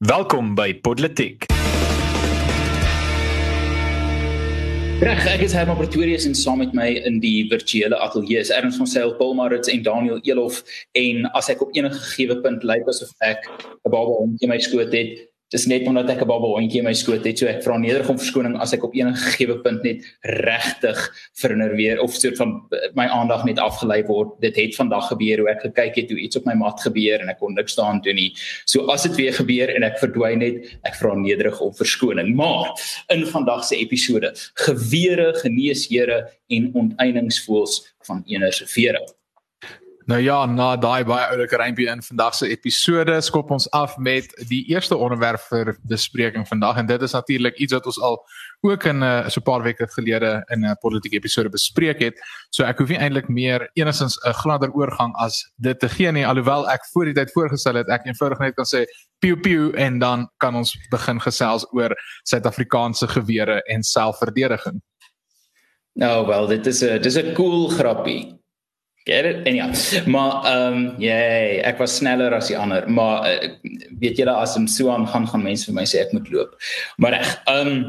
Welkom by Podletiek. Reg, ek is Herman Pretorius en saam met my in die virtuele ateljee is Erns van Sail, Paul Marits en Daniel Elof en as ek op enige gegee punt lyk asof ek 'n baba hondjie my skoot het, dis net omdat ek 'n baba hondjie in my skoot het, so ek vra nederig om verskoning as ek op enige gegee punt net regtig vernerveer of soort van my aandag net afgelei word. Dit het vandag gebeur hoe ek gekyk het hoe iets op my mat gebeur en ek kon niks daaraan doen nie. So as dit weer gebeur en ek verdwyn net, ek vra nederig om verskoning. Maar in vandag se episode, gewere, geneeshere en onteieningsvoels van enersevering. Nou ja, na daai baie oulike rympie in vandag se episode skop ons af met die eerste onderwerp vir bespreking vandag en dit is natuurlik iets wat ons al ook in 'n uh, so 'n paar weke gelede in 'n politieke episode bespreek het. So ek hoef nie eintlik meer enigstens 'n gladder oorgang as dit te gee nie, alhoewel ek voor die tyd voorgestel het ek eenvoudig net kan sê piu piu en dan kan ons begin gesels oor Suid-Afrikaanse gewere en selfverdediging. Nou wel, dit is 'n dis 'n cool grappie. Get it? En ja. Maar ehm um, jay, ek was sneller as die ander, maar uh, weet julle as hom so aan gaan gaan mense vir my sê ek moet loop. Maar reg. Ehm um,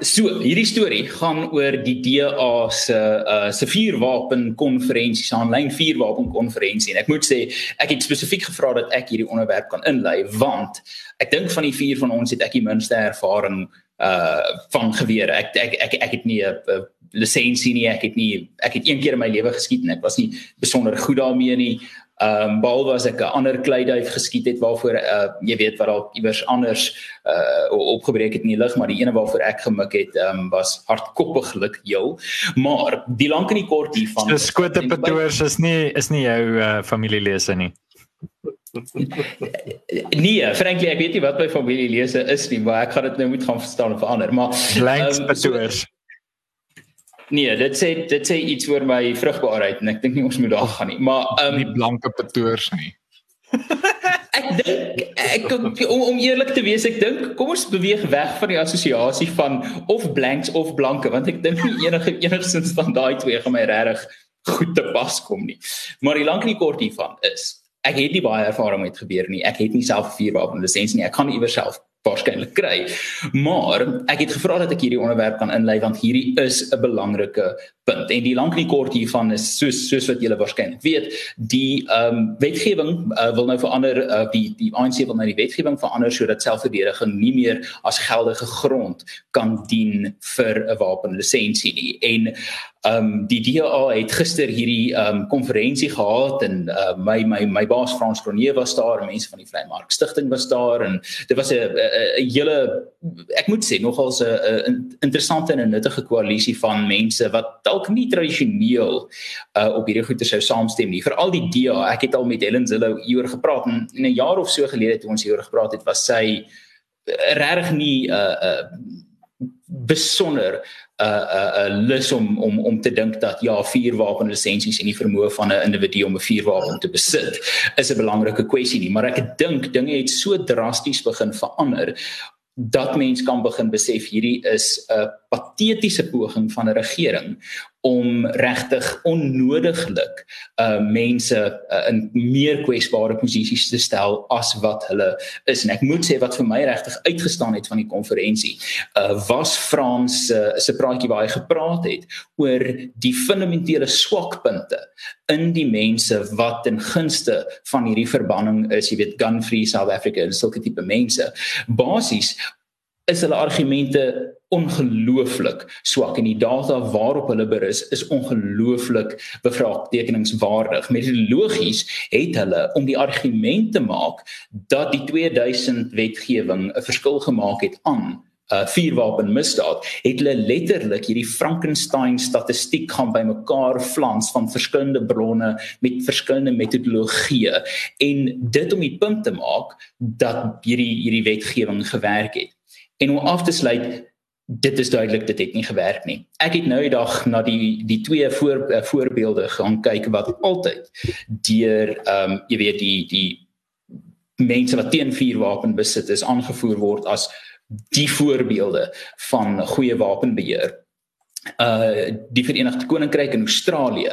So, hierdie storie gaan oor die DA se uh se vuurwapen konferensie, se aanlyn vuurwapen konferensie en ek moet sê ek het spesifiek gevra dat ek hierdie onderwerp kan inlei want ek dink van die vier van ons het ek die minste ervaring van gewere. Ek ek ek ek het nie 'n lisensie nie. Ek het nie ek het een keer in my lewe geskiet en ek was nie besonder goed daarmee nie. Ehm um, behalwe as ek 'n ander kleiduif geskiet het waarvoor uh jy weet wat dalk iewers anders uh opgebreek het in die lug, maar die ene waarvoor ek gemik het ehm um, was hardkoppiglik heel. Maar die lank en die kort hiervan. So skote patroors is nie is nie jou uh, familielese nie. nee, frankly ek weet nie wat my familielese is nie, maar ek gaan dit nou moet gaan verstaan of verander, maar blanks um, patroors. So, Nee, dit sê dit sê iets oor my vrugbaarheid en ek dink nie ons moet daar gaan nie. Maar ehm um, die blanke patoors nie. ek dink ek om, om eerlik te wees, ek dink kom ons beweeg weg van die assosiasie van of blanks of blanke want ek dink nie enige enigsins van daai twee gaan my regtig goed te pas kom nie. Maar die lank en die kort hiervan is ek het nie baie ervaring met gebeur nie. Ek het nie self 'n vuurwapen lisensie nie. Ek kan iewers self waarskynlik kry. Maar ek het gevra dat ek hierdie onderwerp kan inlei want hierdie is 'n belangrike punt. En die lank en die kort hiervan is soos soos wat julle waarskynlik weet, die ehm um, wetgewing uh, wil nou verander uh, die die ANC wil nou die wetgewing verander sodat selfverdediging nie meer as geldige grond kan dien vir 'n wapenlisensie nie. En ehm um, die DA het gister hierdie ehm um, konferensie gehad en uh, my my my baas Frans Cronje was daar, mense van die Vrymark Stichting was daar en dit was 'n 'n hele ek moet sê nogal 'n interessante en 'n nuttige koalisie van mense wat dalk nie tradisioneel uh, op hierdie goeie sou saamstem nie. Veral die DA. Ek het al met Helen Zillow hieroor gepraat en in 'n jaar of so gelede toe ons hieroor gepraat het, was sy regtig nie 'n uh, uh, besonder 'n uh, 'n uh, uh, lus om om om te dink dat ja, vuurwapen lisensies en die vermoë van 'n individu om 'n vuurwapen te besit is 'n belangrike kwessie nie, maar ek dink dinge het so drasties begin verander dat mens kan begin besef hierdie is 'n patetiese poging van 'n regering om regtig onnodiglik uh mense uh, in meer kwesbare posisies te stel as wat hulle is. En ek moet sê wat vir my regtig uitgestaan het van die konferensie uh was Frans uh, se praatjie waar hy gepraat het oor die fundamentele swakpunte in die mense wat ten gunste van hierdie verbanning is jy weet gun free South Africa en sulke tipe mense. Basies is hulle argumente ongelooflik swak. En die data waarop hulle berus is ongelooflik bevraagtekeningswaardig. Metodologies het hulle om die argument te maak dat die 2000 wetgewing 'n verskil gemaak het aan uh, vuurwapenmisdaad het hulle letterlik hierdie Frankenstein statistiek gaan bymekaar flans van verskillende bronne met verskillende metodologieë en dit om die punt te maak dat hierdie hierdie wetgewing gewerk het. En om af te sluit, dit is duidelik dit het nie gewerk nie. Ek het nou die dag na die die twee voor uh, voorbeelde gaan kyk wat altyd deur ehm um, jy weet die die mense wat teen vuurwapen besit is aangevoer word as die voorbeelde van goeie wapenbeheer. Uh die Verenigde Koninkryk en Australië.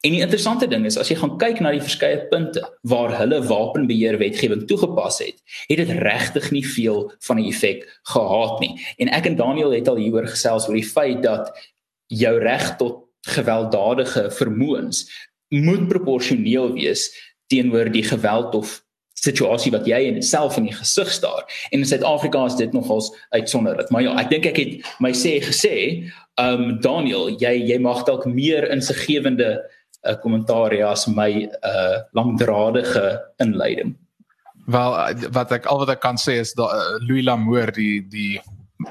En die interessante ding is as jy gaan kyk na die verskeie punte waar hulle wapenbeheer wetgewing toegepas het, het dit regtig nie veel van 'n effek gehad nie. En ek en Daniel het al hieroor gesels oor die feit dat jou reg tot gewelddadige vermoëns moet proporsioneel wees teenoor die geweld of situasie wat jy in self in die gesig staar. En in Suid-Afrika is dit nogals uitsonderlik. Maar ja, ek dink ek het my sê gesê, ehm um, Daniel, jy jy mag dalk meer insiggewende uh, kommentaar hê as my uh langdradige inleiding. Wel wat ek al wat ek kan sê is dat uh, Louis Lamour die die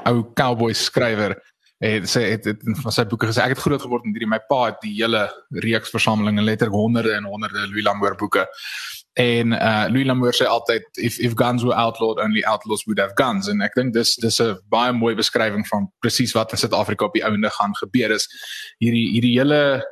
ou cowboy skrywer het sê het, het van sy boeke gesê ek het groot geword met hierdie my pa het die hele reeks versamelinge letterlik honderde en honderde Louis Lamour boeke En uh Louis Lamour sê altyd if if guns were outlawed only outlaws would have guns en ek dink dis dis 'n baie mooi beskrywing van presies wat in Suid-Afrika op die ouende gaan gebeur is hierdie hierdie hele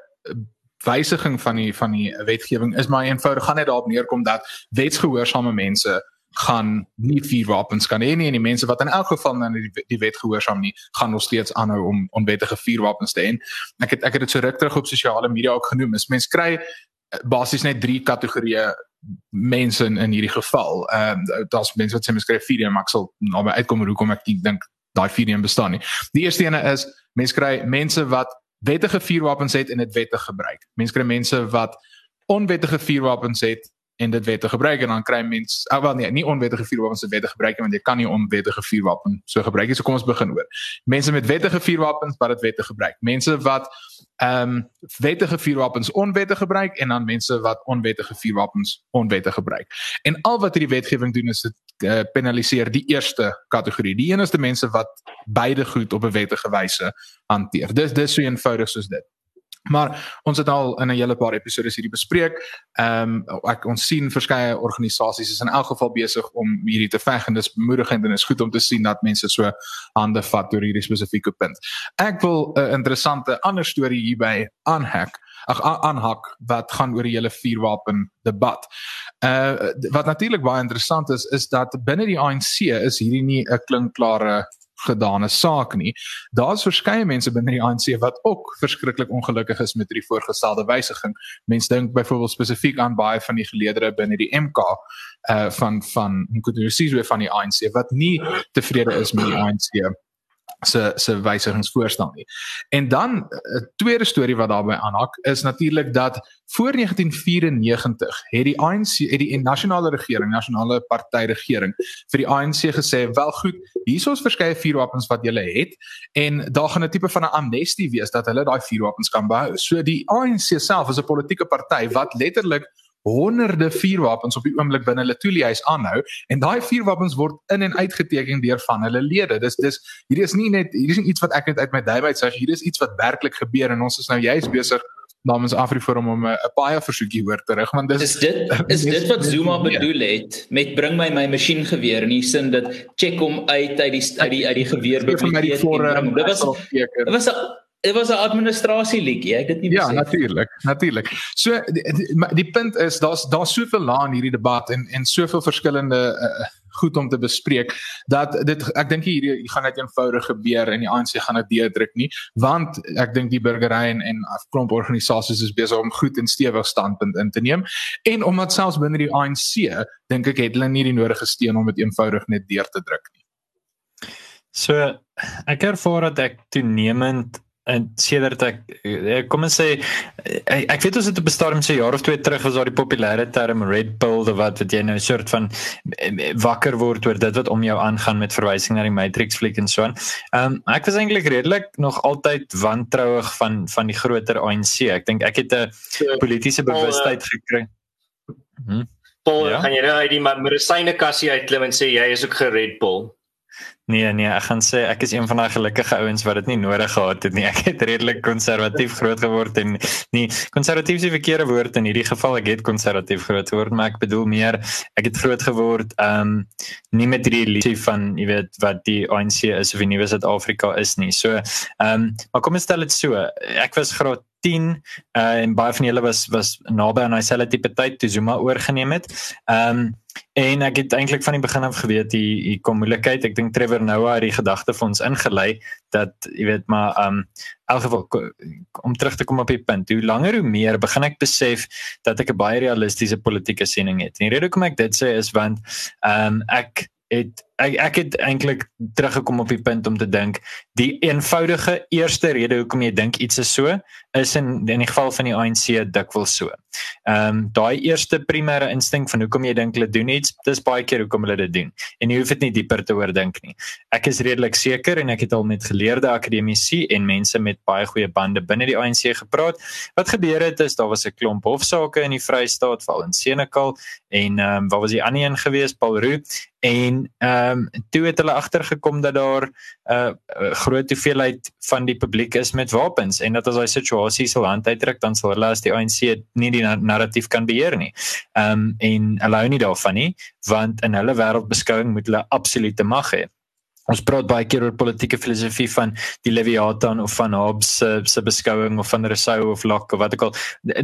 wysiging van die van die wetgewing is maar eenvoudig gaan net daarop neerkom dat wetsgehoorsame mense gaan nie vuurwapens kan hê nie en die mense wat in elk geval aan die, die wet gehoorsaam nie gaan nog steeds aanhou om onwettige vuurwapens te hê. Ek het ek het dit so ruk terug op sosiale media ook genoem. Is mense kry uh, basies net drie kategorieë mense in, in hierdie geval. Ehm uh, daar's mense wat sê mens skryf video maar ek sal naby uitkom hoekom ek dink daai video bestaan nie. Die eerste ene is mense kry mense wat wettige vuurwapens het en dit wettig gebruik. Mense kry mense wat onwettige vuurwapens het en dit wettig gebruik en dan kry mens ah, wel nee, nie onwettige vuurwapens se wettig gebruik want jy kan nie onwettige vuurwapen so gebruik nie. So kom ons begin oor. Mense met wettige vuurwapens wat dit wettig gebruik. Mense wat ehm um, wettige vuurwapens onwettig gebruik en dan mense wat onwettige vuurwapens onwettig gebruik. En al wat hierdie wetgewing doen is dit uh, penaliseer die eerste kategorie. Die enigste mense wat beide goed op 'n wettige wyse hanteer. Dis dis so eenvoudig soos dit. Maar ons het al in 'n hele paar episode hierdie bespreek. Ehm um, ek ons sien verskeie organisasies is in elk geval besig om hierdie te veg en dis bemoedigend en is goed om te sien dat mense so hande vat oor hierdie spesifieke punt. Ek wil 'n interessante ander storie hierby aanhak. Ag aanhak wat gaan oor die hele vuurwapen debat. Uh wat natuurlik baie interessant is is dat binne die ANC is hierdie nie 'n klinkklare gedane saak nie. Daar's verskeie mense binne die ANC wat ook verskriklik ongelukkig is met hierdie voorgestelde wysiging. Mense dink byvoorbeeld spesifiek aan baie van die geleedere binne die MK uh van van Nkuthu van die ANC wat nie tevrede is met die ANC se se wysigingsvoorstel nie. En dan 'n uh, tweede storie wat daarbey aanhak is natuurlik dat voor 1994 het die ANC het die nasionale regering, nasionale party regering vir die ANC gesê, "Wel goed, hier is ons verskeie vuurwapens wat julle het en daar gaan 'n tipe van 'n amnestie wees dat hulle daai vuurwapens kan behou." So die ANC self is 'n politieke party wat letterlik honderde vuurwapens op die oomblik binne hulle toeliehuis aanhou en daai vuurwapens word in en uitgeteken deur van hulle lede. Dis dis hierdie is nie net hierdie is nie iets wat ek net uit my duim uit sê, hierdie is iets wat werklik gebeur en ons is nou juist besig namens Afriforum om 'n baie versoekie hoor terug want dis is dit is dit wat Zuma bedoel het met bring my my masjiengeweer in die sin dat check hom uit uit die uit die uit die geweer biblioteek. Dit was dit was 'n Dit was 'n administrasie liedjie, ek dit nie besef. Ja, natuurlik, natuurlik. So die, die, die punt is daar's daar's soveel lae in hierdie debat en en soveel verskillende uh, goed om te bespreek dat dit ek dink hierdie gaan net eenvoudig gebeur en die ANC gaan dit deurdruk nie, want ek dink die burgery en en klomp organisasies is besig om goed en stewig standpunt in te neem en omdat selfs binne die ANC dink ek het hulle nie die nodige steun om dit eenvoudig net deur te druk nie. So ek ervaar dat ek toenemend en sedert ek eh, kom ons sê ek, ek weet ons het op 'n stadium se jaar of twee terug was daar die populêre term red pill of wat wat jy nou 'n soort van eh, wakker word oor dit wat om jou aangaan met verwysing na die matrix fliek en so aan. Ehm um, ek was eintlik redelik nog altyd wantrouig van van die groter ANC. Ek dink ek het 'n politieke bewustheid gekry. Hm. Paul, ja? gaan jy nou uit die medisyne kassie uitklim en sê jy is ook gered Paul? Nee nee, ek gaan sê ek is een van daai gelukkige ouens wat dit nie nodig gehad het nie. Ek het redelik konservatief groot geword en nie konservatief is die verkeerde woord in hierdie geval. Ek het konservatief groot geword, maar ek bedoel meer ek het groot geword um nie met hierdie illusie van jy weet wat die ANC is of die nuwe Suid-Afrika is nie. So um maar kom ons stel dit so. Ek was graad 10 uh, en baie van julle was was naby aan daai selfde tipe tyd toe Zuma oorgeneem het. Um En ek het eintlik van die begin af geweet hier hier kom moeilikheid. Ek dink Trevor Noah het die gedagte vir ons ingelei dat jy weet maar um elk geval om terug te kom op die punt. Hoe langer hoe meer begin ek besef dat ek 'n baie realistiese politieke siening het. En die rede hoekom ek dit sê is want um ek het ek ek het eintlik teruggekom op die punt om te dink die eenvoudige eerste rede hoekom jy dink iets is so is in in die geval van die ANC dikwels so. Ehm um, daai eerste primêre instink van hoekom jy dink hulle doen iets, dis baie keer hoekom hulle dit doen. En jy hoef dit nie dieper te oordink nie. Ek is redelik seker en ek het al met geleerde akademici en mense met baie goeie bande binne die ANC gepraat. Wat gebeur het is daar was 'n klomp hofsaake in die Vrystaat, veral in Senekal en ehm um, waar was die ander een gewees, Paul Roux en ehm um, toe het hulle agtergekom dat daar 'n uh, groot hoeveelheid van die publiek is met wapens en dat as daai situasie sal hand uitdruk dan sal hulle as die ANC nie die narratief kan beheer nie. Ehm um, en hulle hou nie daarvan nie want in hulle wêreldbeskouing moet hulle absolute mag hê. Ons praat baie keer oor politieke filosofie van die Leviathan of van Hobbes se se beskouing of van Rousseau of Locke of wat ook al.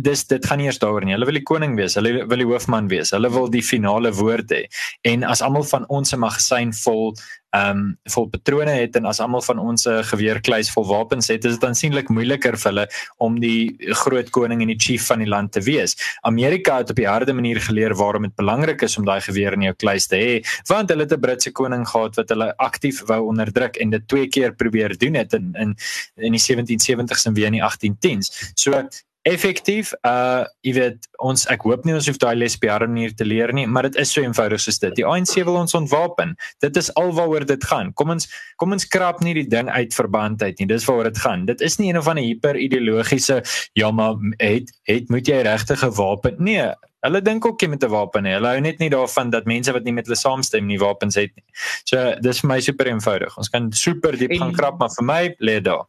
Dis dit gaan nie eers daaroor nie. Hulle wil die koning wees. Hulle wil die hoofman wees. Hulle wil die finale woord hê. En as almal van ons 'n magasyn vol ehm um, vol patrone het en as almal van ons 'n geweerkluis vol wapens het, is dit aansienlik moeiliker vir hulle om die groot koning en die chief van die land te wees. Amerika het op die harde manier geleer waarom dit belangrik is om daai geweer in jou kluis te hê, want hulle het 'n Britse koning gehad wat hulle aktief wou onderdruk en dit twee keer probeer doen het in in in die 1770s en weer in die 1810s. So effektief uh jy weet ons ek hoop nie ons hoef daai les op 'n manier te leer nie maar dit is so eenvoudig soos dit die ANC wil ons ontwapen dit is alwaaroor dit gaan kom ons kom ons krap nie die ding uit verband uit nie dis waaroor dit gaan dit is nie een of ander hiper ideologiese ja maar het het moet jy regtig 'n wapen nee Hulle dink ook jy met 'n wapen hê. Hulle hou net nie daarvan dat mense wat nie met hulle saamstem nie wapens het nie. So dis vir my super eenvoudig. Ons kan super diep gaan krap, maar vir my lê daar.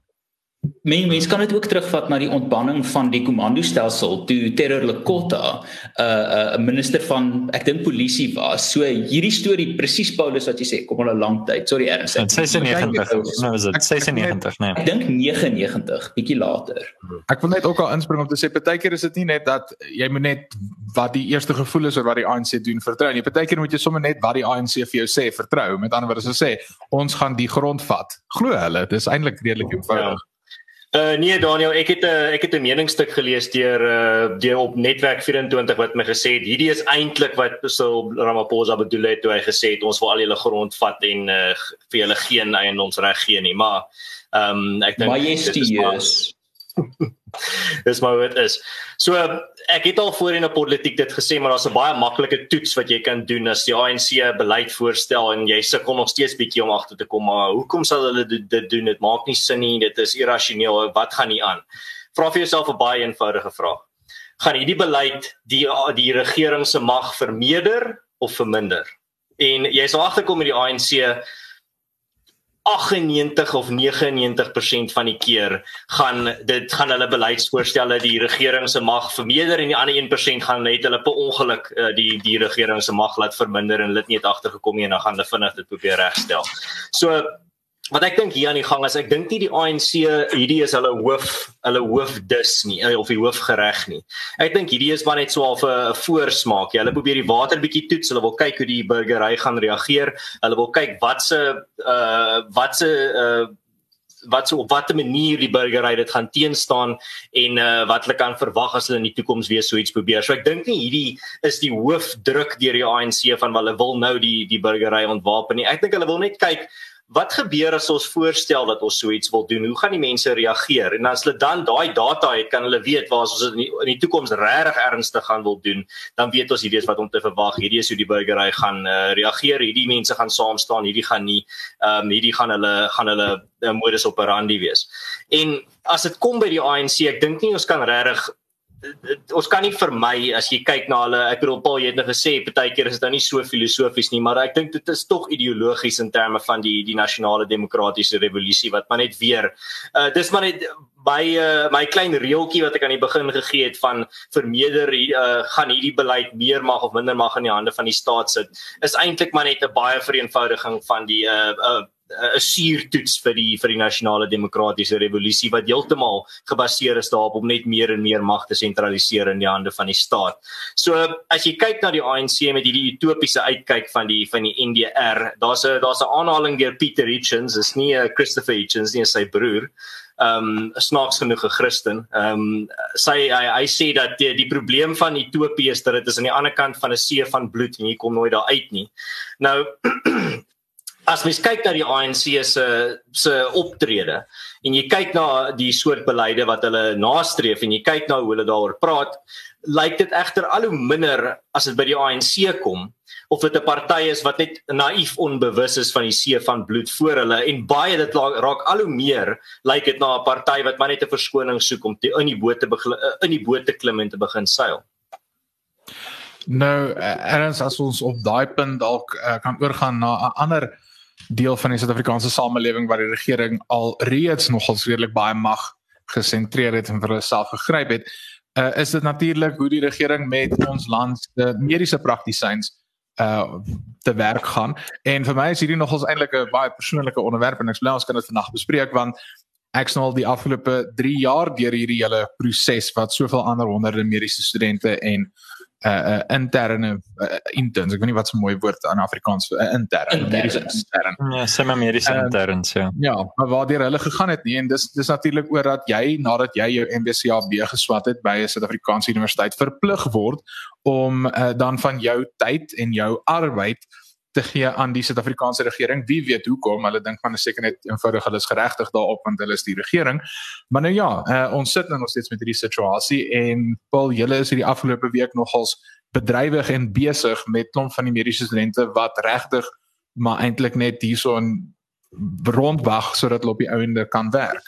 Men mens kan dit ook terugvat na die ontbanning van die komandostelsel toe Terror Lekota 'n uh, 'n uh, minister van ek dink polisie was. So hierdie storie presies Paulus wat jy sê kom al 'n lang tyd. Sorry Ernst. Dit sê 96. Nou is dit 96, nee. Ek dink 99 bietjie later. Ek wil net ook al inspring om te sê partykeer is dit nie net dat jy moet net wat die eerste gevoel is oor wat die ANC doen vertrou nie. Partykeer moet jy sommer net wat die ANC vir jou sê vertrou. Met ander woorde sê ons gaan die grond vat. Glo hulle, dis eintlik redelik eenvoudig. Ja. Uh nee Daniel, ek het 'n uh, ek het 'n meningsstuk gelees deur uh deur op netwerk 24 wat my gesê het hierdie is eintlik wat so Ramaphosa bedoel het toe hy gesê het ons wil al julle grond vat en uh vir julle geen eiendomsreg gee nie, maar ehm um, ek dink majestueus Dis maar wat is. So ek het al voorheen op politiek dit gesê maar daar's 'n baie maklike toets wat jy kan doen as die ANC beleid voorstel en jy sukkel nog steeds bietjie om agter te kom maar hoekom sal hulle dit doen? Dit maak nie sin nie. Dit is irrasioneel. Wat gaan nie aan? Vra vir jouself 'n baie eenvoudige vraag. Gaan hierdie beleid die die regering se mag vermeerder of verminder? En jy sal agterkom met die ANC 98 of 99% van die keer gaan dit gaan hulle beleidsvoorstelle die regering se mag vermeerder en die ander 1% gaan net hulle per ongeluk uh, die die regering se mag laat verminder en hulle het nie agtergekom nie en dan gaan hulle vinnig dit probeer regstel. So wat ek dink hier aan die gang is ek dink nie die ANC hierdie is hulle hoof hulle hoofdis nie eh, of die hoofgereg nie. Ek dink hierdie is maar net so 'n voorsmaak. Ja, hulle probeer die water bietjie toets. Hulle wil kyk hoe die burgery gaan reageer. Hulle wil kyk wat se uh wat se uh wat so op watter manier die burgery dit gaan teenstaan en uh wat hulle kan verwag as hulle in die toekoms weer so iets probeer. So ek dink nie hierdie is die hoofdruk deur die ANC van hulle wil nou die die burgery ontwapen nie. Ek dink hulle wil net kyk wat gebeur as ons voorstel dat ons so iets wil doen? Hoe gaan die mense reageer? En as hulle dan daai data het, kan hulle weet waar as ons in die, die toekoms regtig ernstig gaan wil doen, dan weet ons hierdie is wat om te verwag. Hierdie is hoe die burgery gaan uh, reageer. Hierdie mense gaan saam staan, hierdie gaan nie ehm um, hierdie gaan hulle gaan hulle uh, modus operandi wees. En as dit kom by die ANC, ek dink nie ons kan regtig ons kan nie vermy as jy kyk na hulle ek bedoel Paul jy het net nou gesê partykeer is dit nou nie so filosofies nie maar ek dink dit is tog ideologies in terme van die die nasionale demokratiese revolusie wat maar net weer uh, dis maar net my uh, my klein reeltjie wat ek aan die begin gegee het van vermeerder uh, gaan hierdie beleid meer mag of minder mag in die hande van die staat sit is eintlik maar net 'n baie vereenvoudiging van die uh, uh, 'n suurtoets vir die vir die nasionale demokratiese revolusie wat heeltemal gebaseer is daarop om net meer en meer mag te sentraliseer in die hande van die staat. So as jy kyk na die ANC met hierdie utopiese uitkyk van die van die NDR, daar's 'n daar's 'n aanhaling deur Peter Hitchens, is nie 'n Christopher Hitchens nie, sy broer. Ehm um, snaaks genoeg 'n Christen. Ehm um, sy hy, hy sê dat die, die probleem van utopie is dat dit is aan die ander kant van 'n see van bloed en jy kom nooit daar uit nie. Nou as mens kyk na die ANC se se optrede en jy kyk na die soort beleide wat hulle nastreef en jy kyk na hoe hulle daaroor praat, lyk dit egter al hoe minder as dit by die ANC kom of dit 'n party is wat net naïef onbewus is van die see van bloed voor hulle en baie dit raak al hoe meer lyk dit na 'n party wat maar net 'n verskoning soek om te, in die boot te in die boot te klim en te begin seil. Nou, erns as ons op daai punt dalk uh, kan oorgaan na 'n ander deel van die Suid-Afrikaanse samelewing waar die regering al reeds nogals redelik baie mag gesentreer het en vir hulself gegryp het, uh, is dit natuurlik hoe die regering met ons land se mediese praktisyns uh te werk gaan. En vir my is hierdie nogals eintlik 'n baie persoonlike onderwerp en ek sê ons kan dit vandag bespreek want ek sien al die afgelope 3 jaar deur hierdie hele proses wat soveel ander honderde mediese studente en uh, uh interne uh, interns. Ek weet nie wat so 'n mooi woord in Afrikaans vir uh, intern mediese intern ja semi mediese uh, interns ja. ja maar waar deur hulle gegaan het nie en dis dis natuurlik oor dat jy nadat jy jou MBCAB geswat het by 'n Suid-Afrikaanse universiteit verplig word om uh, dan van jou tyd en jou arbeid te gee aan die Suid-Afrikaanse regering. Wie weet hoekom? Hulle dink van 'n seker net eenvoudig hulle is geregtig daarop want hulle is die regering. Maar nou ja, uh, ons sit nou nog steeds met hierdie situasie en Paul, julle is hierdie afgelope week nogals bedrywig en besig met klomp van die mediese studente wat regtig maar eintlik net hierson rondwag sodat hulle op die ouende kan werk.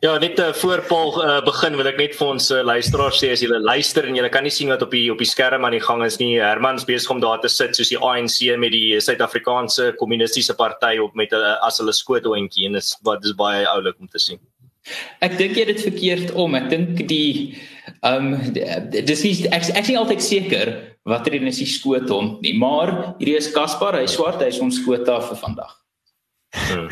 Ja, net uh, voor Paul uh, begin wil ek net vir ons uh, luisteraars sê as julle luister en julle kan nie sien wat op die op die skerm aan die gang is nie. Herman's besig om daar te sit soos die ANC met die Suid-Afrikaanse Kommunistiese Party op met uh, as hulle skootontjie en dit is wat dis baie oulik om te sien. Ek dink jy dit verkeerd om. Ek dink die ehm um, dis nie ek ek sien altyd seker watter een is die skoothond nie, maar hierdie is Caspar, hy swart, hy is ons skoot af vir vandag.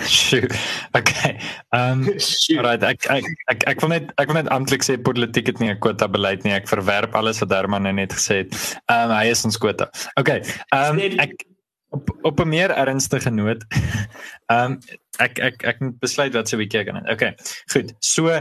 Sjoe. Okay. Ehm um, right, ek ek ek ek wil net ek wil net amptelik sê politiek het nie 'n kwota beleid nie. Ek verwerp alles wat Herman nou net gesê het. Ehm um, hy is ons kwota. Okay. Ehm um, ek op op 'n meer ernstige noot. Ehm um, ek ek ek moet besluit wat se week ek gaan. Okay. Goed. So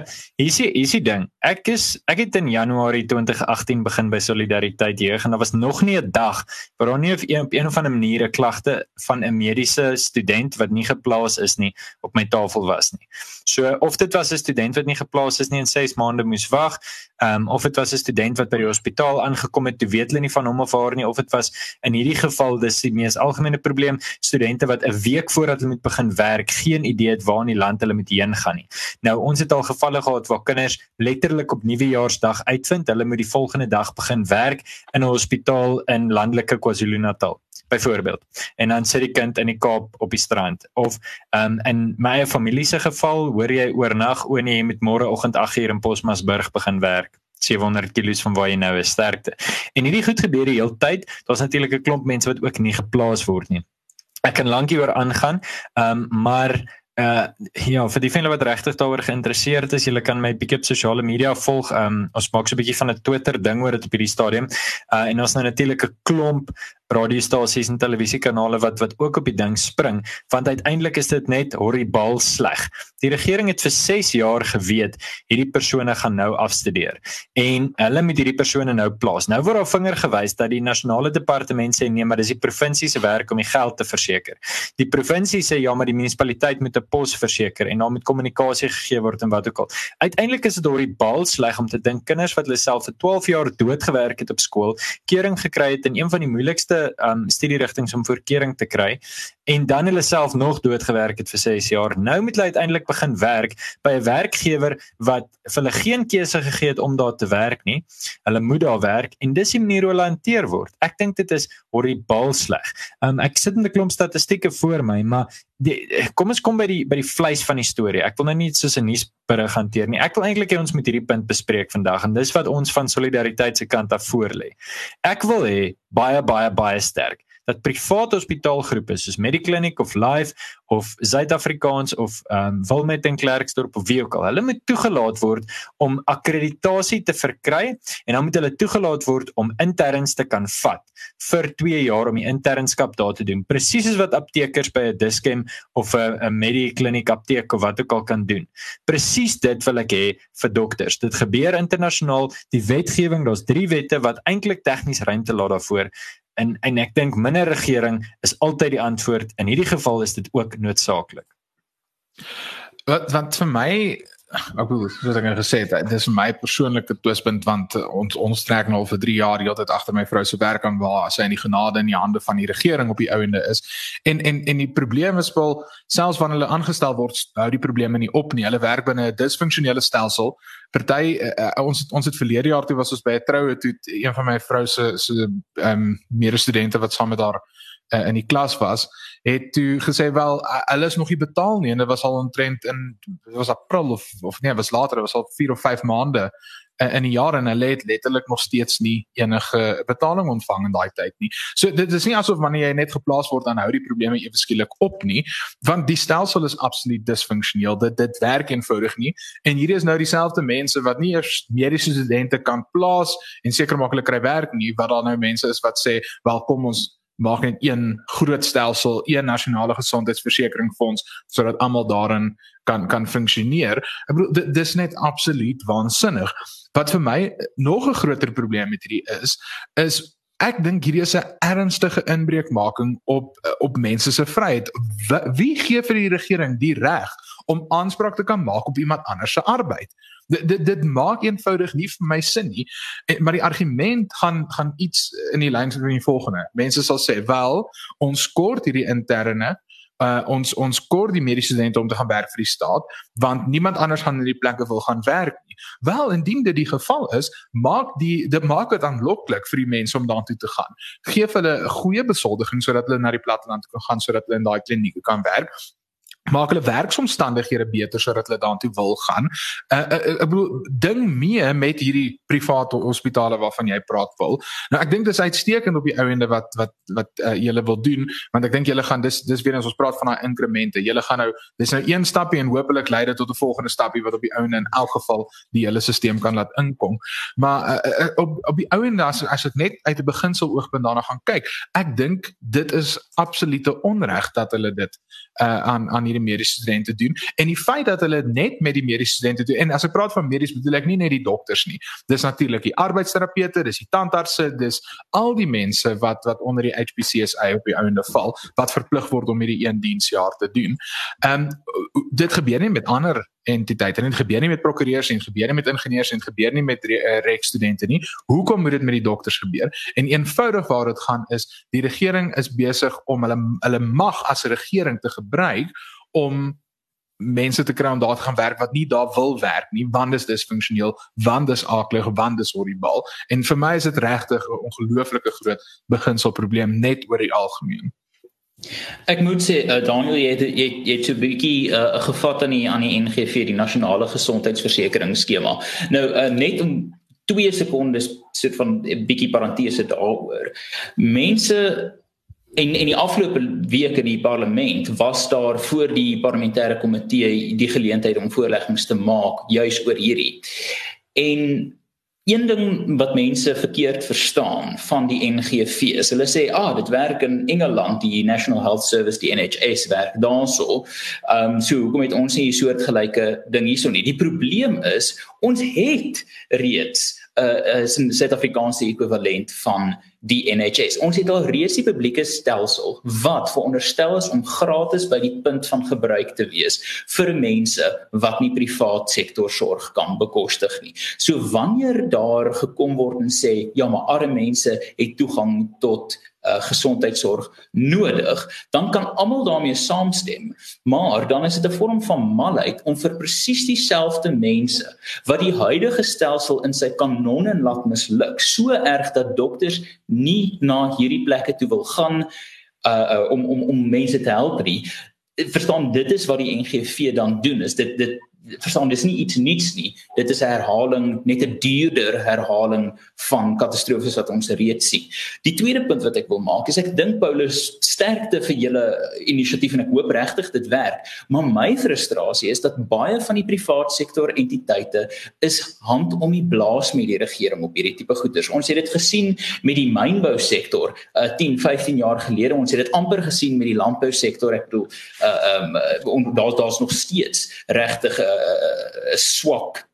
hier's die hier's die ding. Ek is ek het in Januarie 2018 begin by Solidariteit Jeug en daar was nog nie 'n dag waar daar nie op een, op een of ander manier 'n klagte van 'n mediese student wat nie geplaas is nie op my tafel was nie. So of dit was 'n student wat nie geplaas is nie en 6 maande moes wag, um, of dit was 'n student wat by die hospitaal aangekom het, toe weet hulle nie van hom of haar nie of dit was in hierdie geval dis die mees algemene probleem studente wat 'n week voordat hulle moet begin werk geen idee het waar in die land hulle moet heen gaan nie. Nou ons het al gevalle gehad waar kinders letterlik op nuwejaarsdag uitvind hulle moet die volgende dag begin werk in 'n hospitaal in landelike KwaZulu-Natal byvoorbeeld. En dan sit die kind in die Kaap op die strand of um, in my eie familie se geval hoor jy oornag o nee jy moet môreoggend 8uur in Posmasburg begin werk. 700 km van waar jy nou is sterkte. En hierdie goed gebeur die hele tyd. Daar's natuurlik 'n klomp mense wat ook nie geplaas word nie ek kan lank hieroor aangaan. Ehm um, maar uh ja, vir die vriende wat regtig daaroor geïnteresseerd is, julle kan my bietjie op sosiale media volg. Um ons maak so 'n bietjie van 'n Twitter ding oor dit op hierdie stadium. Uh en ons nou natuurlik 'n klomp radiostasies en televisiekanale wat wat ook op die ding spring want uiteindelik is dit net horribaal sleg. Die regering het vir 6 jaar geweet hierdie persone gaan nou afstudeer en hulle moet hierdie persone nou plaas. Nou word daar vinger gewys dat die nasionale departement sê nee, maar dis die provinsie se werk om die geld te verseker. Die provinsie sê ja, maar die munisipaliteit moet 'n pos verseker en daar moet kommunikasie gegee word en wat ook al. Uiteindelik is dit horribaal sleg om te dink kinders wat hulle self vir 12 jaar doodgewerk het op skool, kering gekry het in een van die moeilikste um studierigtinge om voorkering te kry en dan hulle self nog doodgewerk het vir 6 jaar. Nou moet hulle uiteindelik begin werk by 'n werkgewer wat vir hulle geen keuse gegee het om daar te werk nie. Hulle moet daar werk en dis die manier hoe hulle hanteer word. Ek dink dit is horribaal sleg. Um ek sit in 'n klomp statistieke voor my, maar die, kom ons kom by die by die vleis van die storie. Ek wil nou nie soos 'n nuus berig hanteer nie. Ek wil eintlik hê ons moet hierdie punt bespreek vandag en dis wat ons van solidariteit se kant af voor lê. Ek wil hê baie baie baie sterk dat private hospitaalgroepe soos Mediclinic of Life of Suid-Afrikaans of ehm um, Wilmette en Klerksdorp of wie ook al, hulle moet toegelaat word om akkreditasie te verkry en dan moet hulle toegelaat word om interns te kan vat vir 2 jaar om die internskap daar te doen. Presies soos wat aptekers by 'n Dischem of 'n 'n Mediclinic apteek of wat ook al kan doen. Presies dit wil ek hê vir dokters. Dit gebeur internasionaal. Die wetgewing, daar's 3 wette wat eintlik tegnies ruimte laat daarvoor en en ek dink minder regering is altyd die antwoord. In hierdie geval is dit ook noodsaaklik. Wat wat vir my ek bedoel soos ek gesê het, dit is my persoonlike twispunt want uh, ons ons trek nou al vir 3 jaar heeltyd agter my vrou se werk aan waar sy in die genade in die hande van die regering op die ouende is. En en en die probleem is wel selfs wanneer hulle aangestel word, hou die probleme nie op nie. Hulle werk binne 'n disfunksionele stelsel. Party uh, uh, ons ons het verlede jaar toe was ons by 'n troue toe een van my vrou se se ehm um, medestudente wat saam met haar uh, in die klas was, het toe gesê wel hulle is nog nie betaal nie en dit was al omtrent in was April of of nee, was later, dit was al 4 of 5 maande uh, in die jaar en hulle het letterlik nog steeds nie enige betaling ontvang in daai tyd nie. So dit is nie asof wanneer jy net geplaas word dan hou die probleme ewe skielik op nie, want die stelsel is absoluut disfunksioneel. Dit dit werk eenvoudig nie. En hierdie is nou dieselfde mense wat nie eers mediese studente kan plaas en seker maak hulle kry werk nie, wat daar nou mense is wat sê, "Wel kom ons maak net een groot stelsel, een nasionale gesondheidsversekeringsfonds sodat almal daarin kan kan funksioneer. Ek bedoel dit dis net absoluut waansinnig. Wat vir my nog 'n groter probleem met hierdie is, is ek dink hierdie is 'n ernstige inbreukmaking op op mense se vryheid. Wie gee vir die regering die reg om aanspraak te kan maak op iemand anders se arbeid? Dit dit dit maak eenvoudig nie vir my sin nie. Maar die argument gaan gaan iets in die lyn van die volgende. Mense sal sê, "Wel, ons kort hierdie interne uh ons ons kort die mediese studente om te gaan werk vir die staat want niemand anders gaan in die plekke wil gaan werk nie. Wel, indien dit die geval is, maak die dit maak dit aanloklik vir die mense om daartoe te gaan. Geef hulle 'n goeie besoldiging sodat hulle na die platteland kan gaan sodat hulle in daai klinieke kan werk maak hulle werksomstandighede beter sodat hulle daartoe wil gaan. Uh, uh, uh, ek bedoel ding mee met hierdie private hospitale waarvan jy praat wil. Nou ek dink dis uitstekend op die ou ende wat wat wat uh, julle wil doen want ek dink julle gaan dis dis weer ons praat van daai inkremente. Julle gaan nou dis nou een stapie en hopelik lei dit tot 'n volgende stapie wat op die ou ende in elk geval die hele stelsel kan laat inkom. Maar uh, uh, op op die ou ende as as ek net uit 'n beginsel oogpunt daarna gaan kyk, ek dink dit is absolute onreg dat hulle dit uh, aan aan hierdie mediese studente doen en die feit dat hulle net met die mediese studente doen en as ek praat van medies bedoel ek nie net die dokters nie dis natuurlik die arbeidsterapeute dis die tandartse dis al die mense wat wat onder die HPCSA op die ouende val wat verplig word om hierdie een diensjaar te doen. Ehm um, dit gebeur nie met ander entiteite nie. Dit gebeur nie met prokureurs en gebeur nie met ingenieurs en gebeur nie met eh, reg studente nie. Hoekom moet dit met die dokters gebeur? En eenvoudig waar dit gaan is die regering is besig om hulle hulle mag as regering te gebruik om mense te kry om daar te gaan werk wat nie daar wil werk nie want dit is disfunksioneel want dit is aklig want dit is horribaal en vir my is dit regtig 'n ongelooflike groot beginselprobleem net oor die algemeen Ek moet sê uh, Daniel jy het jy, jy het 'n bietjie uh, eh, gevat aan die aan die NGV die nasionale gesondheidsversekeringsskema. Nou uh, net om 2 sekondes sit van 'n bietjie parentese daaroor. Mense En in die afgelope week in die parlement was daar voor die parlementêre komitee die geleentheid om voorleggings te maak juis oor hierdie. En een ding wat mense verkeerd verstaan van die NGV is hulle sê ah dit werk in Engeland die National Health Service die NHS werk daarso. Ehm um, so hoekom het ons nie 'n soortgelyke ding hierso nie? Die probleem is ons het reeds 'n uh, uh, Suid-Afrikaanse ekwivalent van die NHS. Ons het al reeds die publieke stelsel wat veronderstel is om gratis by die punt van gebruik te wees vir mense wat nie privaat sektor sorg kan bekostig nie. So wanneer daar gekom word en sê ja, maar arme mense het toegang tot uh, gesondheidsorg nodig, dan kan almal daarmee saamstem. Maar dan is dit 'n vorm van malheid om vir presies dieselfde mense wat die huidige stelsel in sy kanonne laat misluk, so erg dat dokters nie na hierdie plekke toe wil gaan uh, uh om om om mense te help nie. Verstaan dit is wat die NGV dan doen is dit dit verstaan dis nie iets nuuts nie. Dit is 'n herhaling, net 'n duurder herhaling van katastrofes wat ons reeds sien. Die tweede punt wat ek wil maak is ek dink Paulus sterkte vir julle inisiatief en ek hoop regtig dit werk. Maar my frustrasie is dat baie van die privaat sektor entiteite is hand om die blaas met die regering op hierdie tipe goederes. Ons het dit gesien met die mynbou sektor uh, 10, 15 jaar gelede. Ons het dit amper gesien met die landbou sektor. Ek bedoel, uh, um, uh, daar daar's nog steeds regtig 'n uh, uh, swak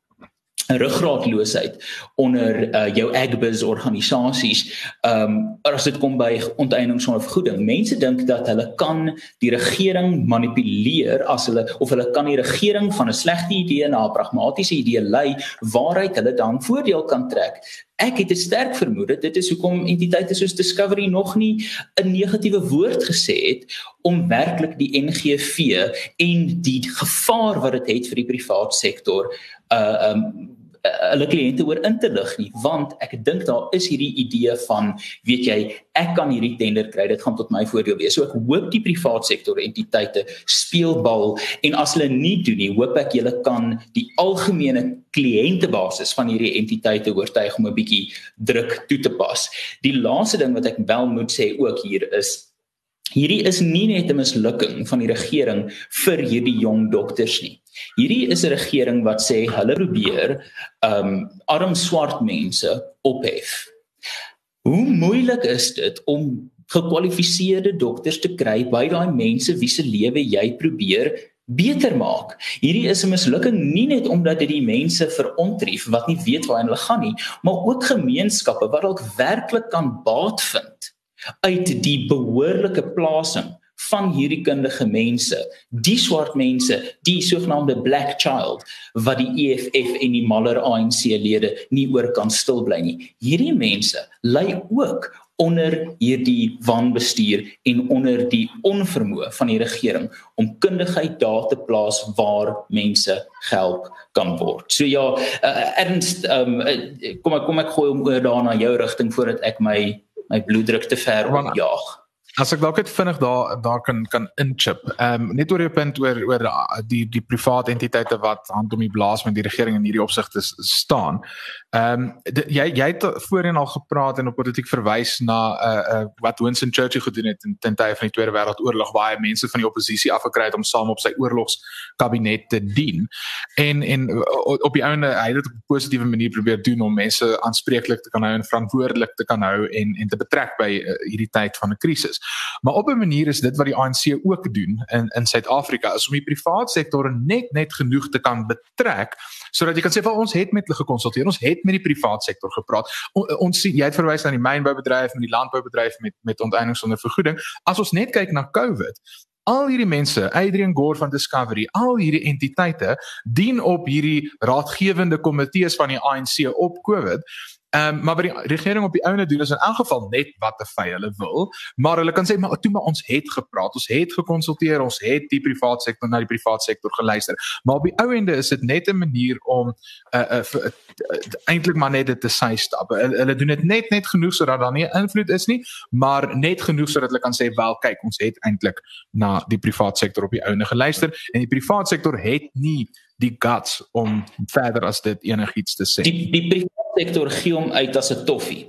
ruggraatloosheid onder uh, jou agbiz organisasies. Ehm um, as dit kom by onteiening sonder vergoeding. Mense dink dat hulle kan die regering manipuleer as hulle of hulle kan die regering van 'n slegte idee na 'n pragmatiese idee lei waaruit hulle dan voordeel kan trek. Ek het 'n sterk vermoede dit is hoekom entiteite soos Discovery nog nie 'n negatiewe woord gesê het om werklik die NGV en die gevaar wat dit het, het vir die privaat sektor uh um hulle kliënte oor in te lig nie want ek dink daar is hierdie idee van weet jy ek kan hierdie tender kry dit gaan tot my voordeel wees so ek hoop die privaat sektor entiteite speel bal en as hulle nie doen nie hoop ek julle kan die algemene kliëntebasis van hierdie entiteite oortuig om 'n bietjie druk toe te pas die laaste ding wat ek wel moet sê ook hier is Hierdie is nie net 'n mislukking van die regering vir hierdie jong dokters nie. Hierdie is 'n regering wat sê hulle probeer um arm swart mense ophef. Hoe moeilik is dit om gekwalifiseerde dokters te kry by daai mense wie se lewe jy probeer beter maak. Hierdie is 'n mislukking nie net omdat dit die mense verontrief wat nie weet waar hulle gaan nie, maar ook gemeenskappe wat dalk werklik kan baat vind uit die behoorlike plasing van hierdie kundige mense, die swart mense, die sogenaamde black child wat die EFF en die maller ANC lede nie oor kan stil bly nie. Hierdie mense ly ook onder hierdie wanbestuur en onder die onvermoë van die regering om kundigheid daar te plaas waar mense gehelp kan word. So ja, uh, ernst um, uh, kom ek kom ek gooi om oor daar na jou rigting voordat ek my my bloeddruk te ver opjaag. As ek dalk net vinnig daar daar kan kan inchip. Ehm um, net oor die punt oor oor die die private entiteite wat hand om die blaas met die regering in hierdie opsigte staan. Ehm um, jy jy het voorheen al gepraat en op politiek verwys na uh, uh, wat Winston Churchill gedoen het in ten tye van die Tweede Wêreldoorlog hy mense van die oppositie afgekry het om saam op sy oorlogskabinet te dien. En en op die einde hy het dit op 'n positiewe manier probeer doen om mense aanspreeklik te kan hou en verantwoordelik te kan hou en en te betrek by uh, hierdie tyd van 'n krisis. Maar op 'n manier is dit wat die ANC ook doen in in Suid-Afrika is om die private sektor net net genoeg te kan betrek sodat jy kan sê vir ons het met hulle gekonsulteer. Ons het met die private sektor gepraat. O, ons sien jy het verwys na die mynboubedryf en die landboubedryf met met onteiening sonder vergoeding. As ons net kyk na COVID, al hierdie mense, Adrian Gore van Discovery, al hierdie entiteite dien op hierdie raadgewende komitees van die ANC op COVID Ehm um, maar by die regering op die ouene doen is in elk geval net wat hulle wil, maar hulle kan sê maar toe maar ons het gepraat, ons het gekonsulteer, ons het die private sektor na die private sektor geluister. Maar op die ouende is dit net 'n manier om 'n uh, uh, uh, uh, eintlik maar net dit te sy stap. Hulle, hulle doen dit net net genoeg sodat daar nie invloed is nie, maar net genoeg sodat hulle kan sê wel kyk, ons het eintlik na die private sektor op die ouene geluister en die private sektor het nie die guts om verder as dit enigiets te sê. Die die sektor gee hom uit as 'n toffie.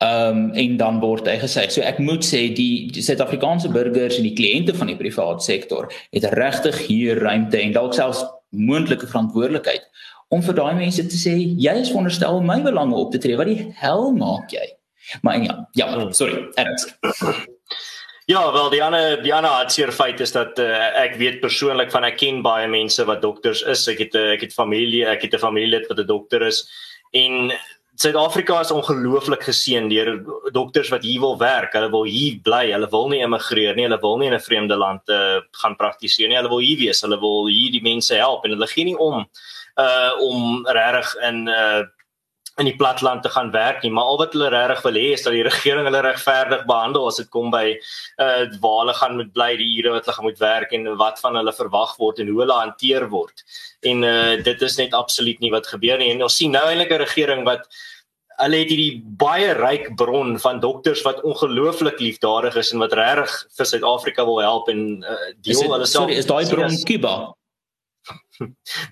Ehm um, en dan word hy gesê. So ek moet sê die, die Suid-Afrikaanse burgers en die kliënte van die private sektor het regtig hier ruimte en dalk selfs moontlike verantwoordelikheid om vir daai mense te sê jy is veronderstel om my belange op te tree. Wat die hel maak jy? Maar ja, ja, sorry, Ernst. Ja, wel die ander die ander hartseer feit is dat uh, ek weet persoonlik van ek ken baie mense wat dokters is. Ek het uh, ek het familie, ek het 'n familielid wat 'n dokter is en Suid-Afrika is ongelooflik geseën deur dokters wat hier wil werk. Hulle wil hier bly. Hulle wil nie immigreer nie. Hulle wil nie in 'n vreemde land uh, gaan praktiseer nie. Hulle wil hier wees. Hulle wil hier die mense help en hulle gee nie om uh om regtig in uh in die platland te gaan werk nie, maar al wat hulle regtig wil hê is dat die regering hulle regverdig behandel as dit kom by uh waar hulle gaan moet bly, die ure wat hulle gaan moet werk en wat van hulle verwag word en hoe hulle hanteer word. En uh dit is net absoluut nie wat gebeur nie. En ons sien nou eintlik 'n regering wat hulle het hierdie baie ryk bron van dokters wat ongelooflik liefdadig is en wat regtig vir Suid-Afrika wil help en uh deel hulle self. Sorry, is daai bron Kuba?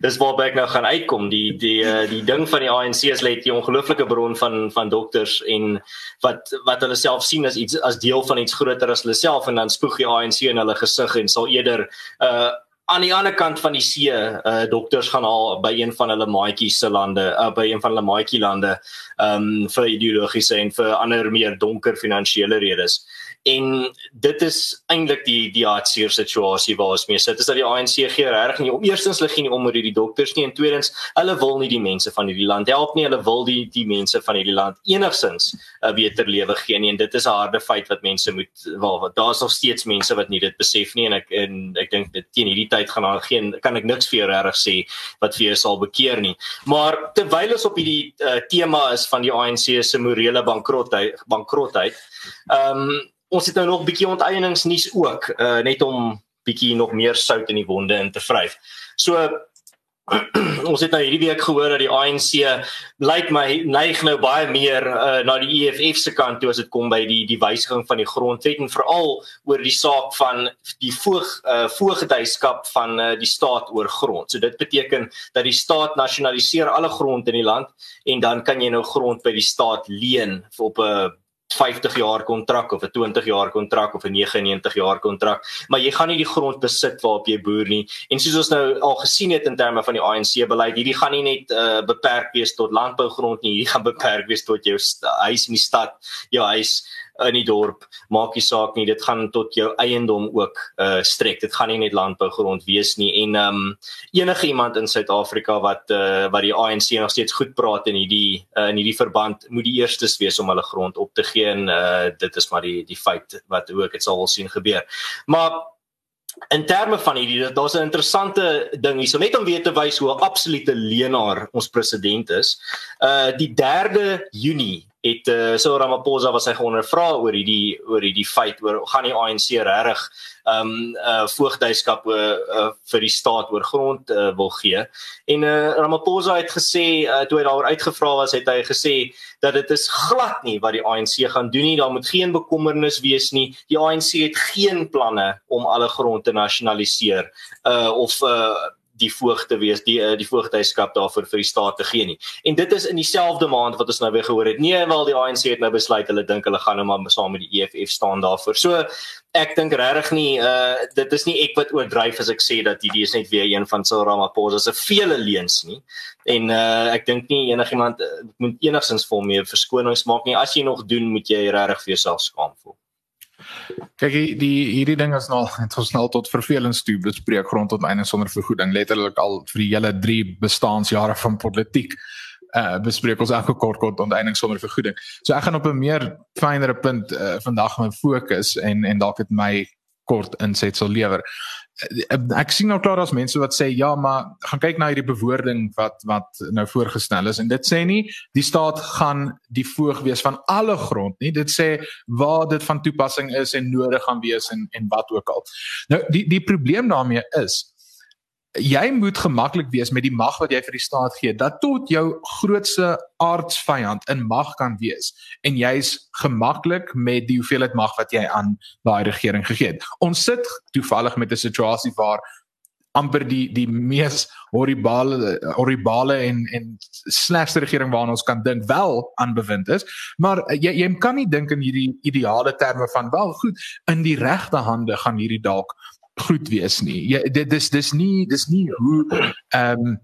Dis waar ek nou gaan uitkom. Die die uh, die ding van die ANC is net 'n ongelooflike bron van van dokters en wat wat hulle self sien as iets as deel van iets groter as hulle self en dan spoeg die ANC in hulle gesig en sal eerder uh aan die ander kant van die see uh dokters gaan al by een van hulle maatjies se lande uh, by een van hulle maatjie lande um vir ideologiese en vir ander meer donker finansiële redes en dit is eintlik die die hartseer situasie waar ons mee sit is dat die ANC gee regtig nie om eerstens hulle gee nie om oor hierdie dokters nie en tweedens hulle wil nie die mense van hierdie land help nie hulle wil die die mense van hierdie land enigsins 'n beter lewe gee nie. En dit is 'n harde feit wat mense moet wel daar's nog steeds mense wat nie dit besef nie en ek en ek dink dit teen hierdie tyd gaan daar geen kan ek niks vir jou regtig sê wat vir jou sal bekeer nie. Maar terwyl ons op hierdie uh, tema is van die ANC se morele bankrotheid bankrotheid ehm um, ons het nou nog 'n bietjie onteieningsnuus ook uh, net om bietjie nog meer sout in die wonde in te vryf. So ons het nou hierdie week gehoor dat die ANC lyk my neig nou baie meer uh, na die EFF se kant toe as dit kom by die die wysiging van die grondwet en veral oor die saak van die voog uh, voogdyskap van uh, die staat oor grond. So dit beteken dat die staat nasionaliseer alle grond in die land en dan kan jy nou grond by die staat leen op 'n 50 jaar kontrak of 'n 20 jaar kontrak of 'n 99 jaar kontrak, maar jy gaan nie die grond besit waarop jy boer nie. En soos ons nou al gesien het in terme van die ANC beleid, hierdie gaan nie net uh, beperk wees tot landbougrond nie, hierdie gaan beperk wees tot jou huis in die stad, jou huis in die dorp, maak nie saak nie, dit gaan tot jou eiendom ook uh strek. Dit gaan nie net landbougrond wees nie en um enige iemand in Suid-Afrika wat uh wat die ANC nog steeds goed praat in hierdie uh, in hierdie verband moet die eerstes wees om hulle grond op te gee en uh dit is maar die die feit wat hoe ek dit sal sien gebeur. Maar In terme van hierdie daar's 'n interessante ding hier. So net om weer te wys hoe 'n absolute leenaar ons president is. Uh die 3de Junie het uh, so Ramaphosa was hy geondervra oor hierdie oor hierdie feit oor gaan die ANC regtig um uh voogdyskap uh, uh, vir die staat oor grond uh, wil gee. En uh, Ramaphosa het gesê uh, toe hy daaroor uitgevra was, het hy gesê dat dit is glad nie wat die ANC gaan doen nie. Daar moet geen bekommernis wees nie. Die ANC het geen planne om alle grond te nasionaliseer uh of uh die voogte wees die eh, die voogdyskap daarvoor vir die staat te gee nie. En dit is in dieselfde maand wat ons nou weer gehoor het. Nee, wel die ANC het nou besluit hulle dink hulle gaan nou maar saam met die EFF staan daarvoor. So ek dink regtig nie uh dit is nie ek wat oordryf as ek sê dat hierdie is net weer een van Cyril Ramaphosa se vele leuns nie. En uh ek dink nie enigiemand uh, moet enigsins vir hom meer verskonings maak nie. As jy nog doen, moet jy regtig vir jouself skaam voel. Kyk die hierdie ding is nou het ons nou tot vervelings toe bespreek rondom einde sonder vergoeding letterlik al vir die hele 3 bestaanjare van politiek uh bespreek ons elke kort kort onteiening sonder vergoeding. So ek gaan op 'n meer fynere punt uh, vandag my fokus en en dalk dit my kort insetsel lewer. Ek sien nou klaar as mense wat sê ja, maar gaan kyk na hierdie bewoording wat wat nou voorgestel is en dit sê nie die staat gaan die voog wees van alle grond nie. Dit sê waar dit van toepassing is en nodig gaan wees en en wat ook al. Nou die die probleem daarmee is jy moet gemaklik wees met die mag wat jy vir die staat gee. Dat tot jou grootste aardsvyand in mag kan wees. En jy's gemaklik met die hoeveelheid mag wat jy aan daai regering gegee het. Ons sit toevallig met 'n situasie waar amper die die mees horribale horribale en en slegste regering waarna ons kan dink wel aan bewind is. Maar jy jy kan nie dink in hierdie ideale terme van wel goed in die regte hande gaan hierdie dalk goed wees nie. Jy dit dis dis nie dis nie hoe ehm um,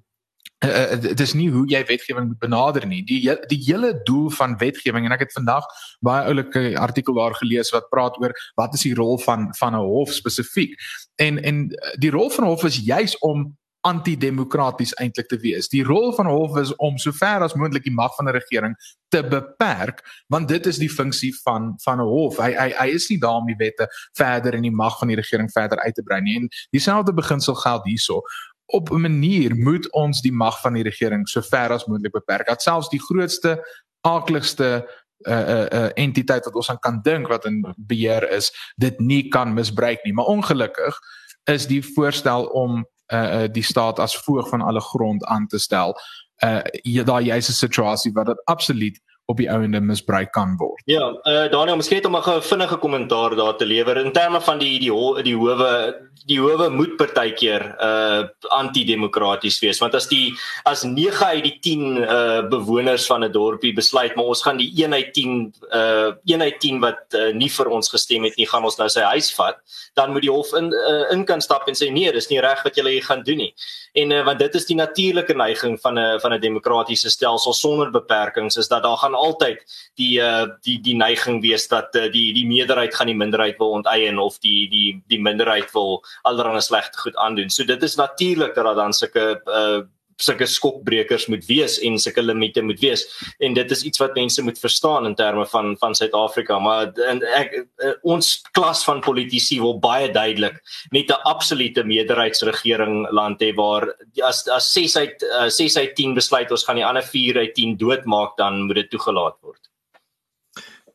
uh, dis nie hoe jy wetgewing moet benader nie. Die die hele doel van wetgewing en ek het vandag baie oulike artikel daar gelees wat praat oor wat is die rol van van 'n hof spesifiek. En en die rol van 'n hof is juis om antidemokraties eintlik te wees. Die rol van hof is om sover as moontlik die mag van 'n regering te beperk, want dit is die funksie van van 'n hof. Hy hy hy is nie daar om die wette verder in die mag van die regering verder uit te brei nie. En dieselfde beginsel geld hierso. Op 'n manier moet ons die mag van die regering sover as moontlik beperk. Dat selfs die grootste aakligste 'n uh, 'n uh, uh, entiteit wat ons aan kan dink wat in beheer is, dit nie kan misbruik nie. Maar ongelukkig is die voorstel om uh, die staat as voog van alle grond aan te stel uh jy daai jy's 'n situasie wat dit absoluut op die ouende misbruik kan word. Ja, uh Daniel, miskien net om 'n vinnige kommentaar daar te lewer in terme van die die die howe die howe moet partykeer uh antidemokraties wees want as die as 9 uit die 10 uh bewoners van 'n dorpie besluit maar ons gaan die 1 uit 10 uh 1 uit 10 wat uh, nie vir ons gestem het nie gaan ons nou sy huis vat dan moet die hof in uh, in kan stap en sê nee dis nie reg wat julle hier gaan doen nie. En uh, want dit is die natuurlike neiging van 'n van 'n demokratiese stelsel sonder beperkings is dat daar gaan altyd die uh die die neiging wees dat uh, die die meerderheid gaan die minderheid wil onteien of die die die minderheid wil allerlei slegte goed aandoen. So dit is natuurlik dat daar dan sulke uh sulke skokbrekers moet wees en sulke limite moet wees en dit is iets wat mense moet verstaan in terme van van Suid-Afrika maar en ek uh, ons klas van politici wil baie duidelik net 'n absolute meerderheidsregering land hê waar as as 6 uit uh, 6 uit 10 besluit ons gaan die ander 4 uit 10 doodmaak dan moet dit toegelaat word.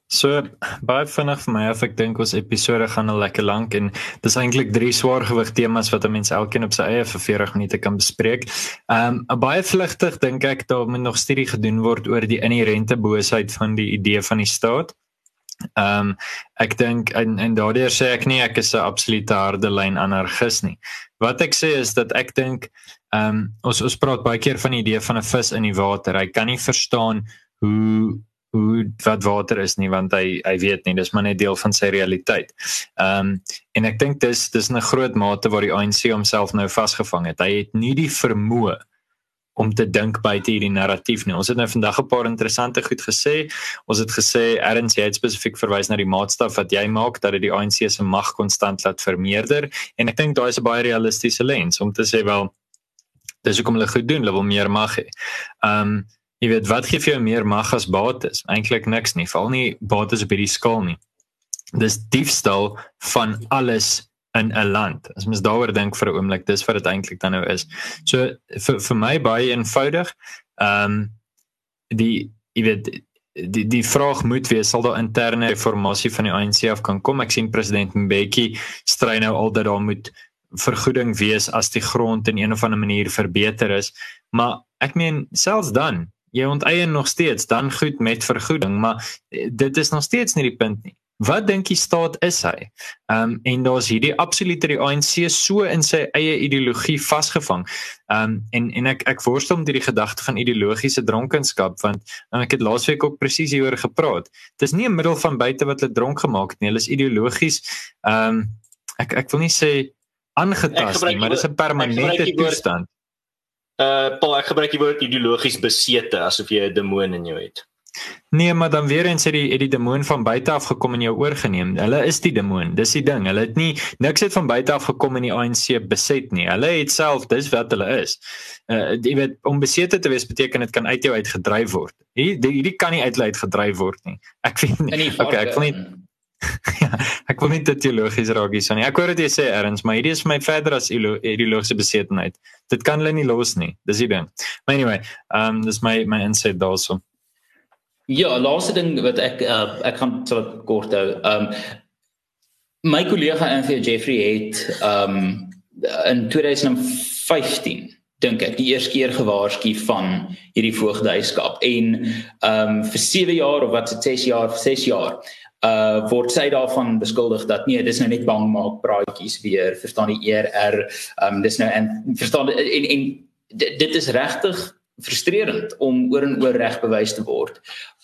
So baie vinnig vir my of ek dink ons episode gaan al lekker lank en dis eintlik drie swaargewig temas wat 'n mens elkeen op sy eie vir 40 minute kan bespreek. Ehm um, baie vlugtig dink ek daar moet nog studie gedoen word oor die inherente boosheid van die idee van die staat. Ehm um, ek dink en en daardeur sê ek nie ek is 'n absolute harde lyn anargis nie. Wat ek sê is dat ek dink ehm um, ons ons praat baie keer van die idee van 'n vis in die water. Hy kan nie verstaan hoe hoe wat water is nie want hy hy weet nie dis maar net deel van sy realiteit. Ehm um, en ek dink dis dis 'n groot mate waar die ANC homself nou vasgevang het. Hy het nie die vermoë om te dink buite hierdie narratief nie. Ons het nou vandag 'n paar interessante goed gesê. Ons het gesê Erns jy het spesifiek verwys na die maatstaf wat jy maak dat dit die ANC se mag konstant laat vermeerder en ek dink daai is 'n baie realistiese lens om te sê wel dis hoekom hulle goed doen, hulle wil meer mag hê. Ehm um, Jy weet wat gee vir jou meer mag as bates? Eintlik niks nie. Val nie bates op hierdie skaal nie. Dis diefstal van alles in 'n land. As mens daaroor dink vir 'n oomblik, dis wat dit eintlik dan nou is. So vir vir my baie eenvoudig. Ehm um, die jy weet die die vraag moet wees sal daar interne reformatie van die ANC af kan kom. Ek sien president Mbeki stry nou al dat daar moet vergoeding wees as die grond in een of ander manier verbeter is. Maar ek meen selfs dan jy onteien nog steeds dan goed met vergoeding, maar eh, dit is nog steeds nie die punt nie. Wat dink jy staat is hy? Ehm um, en daar's hierdie absolute die ANC so in sy eie ideologie vasgevang. Ehm um, en en ek ek worstel met hierdie gedagte van ideologiese dronkenskap want um, ek het laasweek ook presies hieroor gepraat. Dit is nie 'n middel van buite wat hulle dronk gemaak het nie. Hulle is ideologies ehm um, ek ek wil nie sê aangetast nie, maar dit is 'n permanente toestand. Uh Paul, ek gebruik die woord ideologies besete asof jy 'n demoon in jou het. Nee, maar dan weer eens het die het die demoon van buite af gekom en jou oorgeneem. Hulle is die demoon. Dis die ding. Hulle het nie niks het van buite af gekom en die ANC beset nie. Hulle het self dis wat hulle is. Uh jy weet om besete te wees beteken dit kan uit jou uitgedryf word. Hierdie hierdie kan nie uit hulle uitgedryf word nie. Ek weet nie. Okay, ek wil nie ja, ek wil nie dit teologies raak hier so nie. Ek hoor dit jy sê erns, maar hierdie is my verder as ideologiese besetenheid. Dit kan hulle nie los nie. Dis die ding. Maar anyway, ehm um, dis my my insight daarso. Ja, laaste ding wat ek uh, ek gaan so kort hou. Ehm um, my kollega Anthony Jeffrey het ehm um, in 2015 dink ek die eerste keer gewaarsku van hierdie voogdyskap en ehm um, vir 7 jaar of wat se 6 jaar, 6 jaar uh word sy daarvan beskuldig dat nee dis nou net bang maak praatjies weer verstaan die ERR um dis nou en verstaan en en dit is regtig frustrerend om oor en oor reg bewys te word.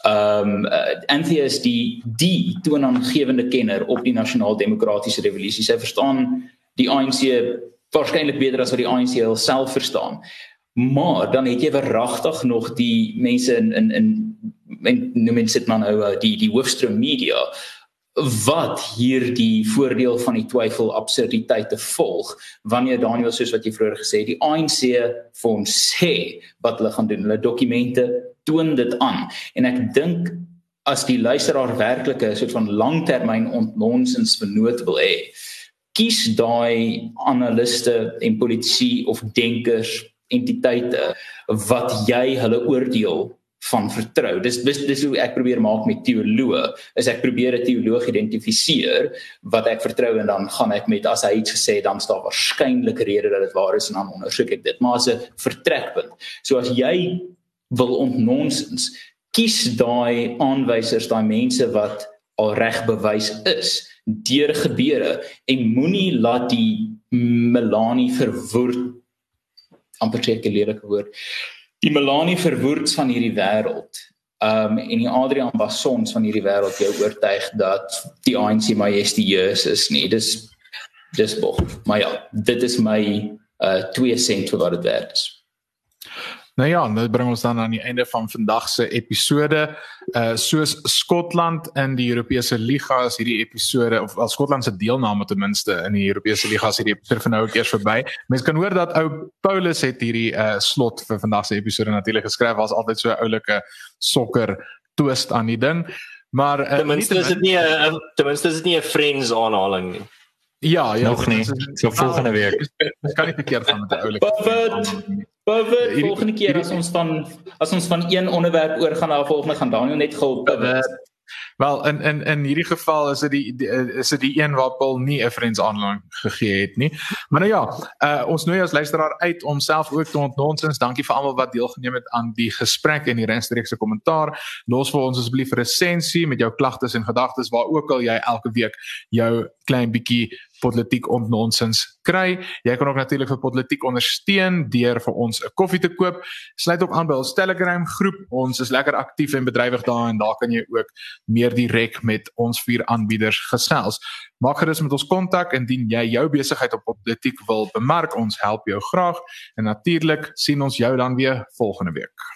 Um uh, Anthony is die die toonaangewende kenner op die nasionaal demokratiese revolusie. Sy verstaan die ANC waarskynlik beter as wat die ANC self verstaan. Maar dan het jy verragtig nog die mense in in in en noem dit sit maar nou uh, die die hoofstroom media wat hier die voordeel van die twyfel absurditeite volg wanneer Daniel soos wat jy vroeër gesê het die ANC vir ons sê wat hulle gaan doen. Hulle dokumente toon dit aan. En ek dink as die luisteraar werklik 'n soort van langtermyn ontnonsens vernoot wil hê kies daai analiste en politici of denkers entiteite wat jy hulle oordeel van vertrou. Dis dis dis hoe ek probeer maak met teoloë. Is ek probeer 'n teoloog identifiseer wat ek vertrou en dan gaan ek met as hy iets gesê dan staan waarskynlik rede dat dit waar is en dan ondersoek ek dit. Maar as 'n vertrekpunt. So as jy wil ontnonsens, kies daai aanwysers, daai mense wat al reg bewys is deur gebeure en moenie laat die Melanie verwoord amper seker lelike woord. Die Melanie verwoords van hierdie wêreld. Um en die Adrian Bassons van hierdie wêreld jou oortuig dat die ANC majestueus is nie. Dis dis bog. Maar ja, dit is my uh 2 sent vir wat dit werd is. Nou ja, dit bring ons dan aan die einde van vandag se episode. Uh soos Skotland in die Europese Liga is hierdie episode of al Skotland se deelname ten minste in die Europese Liga is hierdie episode vir nou ook eers verby. Mense kan hoor dat ou Paulus het hierdie uh slot vir vandag se episode natuurlik geskryf. Was altyd so 'n oulike sokker twist aan die ding. Maar uh, ten minste is dit nie 'n ten minste is dit nie 'n friends aanhaling nie. Ja, ja, nog nie. So volgende week. Dit kan nie verkeerd gaan met 'n oulike. Pivot volgende keer as ons van as ons van een onderwerp oor gaan na volgende gaan Daniel net gou pivot. Wel in in in hierdie geval is dit die, die is dit die een waar Paul nie 'n friends aanlang gegee het nie. Maar nou ja, uh, ons nooi as luisteraar uit om self ook te ontnonsens. Dankie vir almal wat deelgeneem het aan die gesprek en die regstreekse kommentaar. Los vir ons asseblief 'n resensie met jou klagtes en gedagtes waar ook al jy elke week jou klein bietjie politiek ontnonsens kry. Jy kan ook natuurlik vir politiek ondersteun deur vir ons 'n koffie te koop. Sluit ook aan by ons Telegram groep. Ons is lekker aktief en bedrywig daar en daar kan jy ook meer direk met ons vier aanbieders gesels. Maak gerus met ons kontak indien jy jou besigheid op politiek wil bemark. Ons help jou graag en natuurlik sien ons jou dan weer volgende week.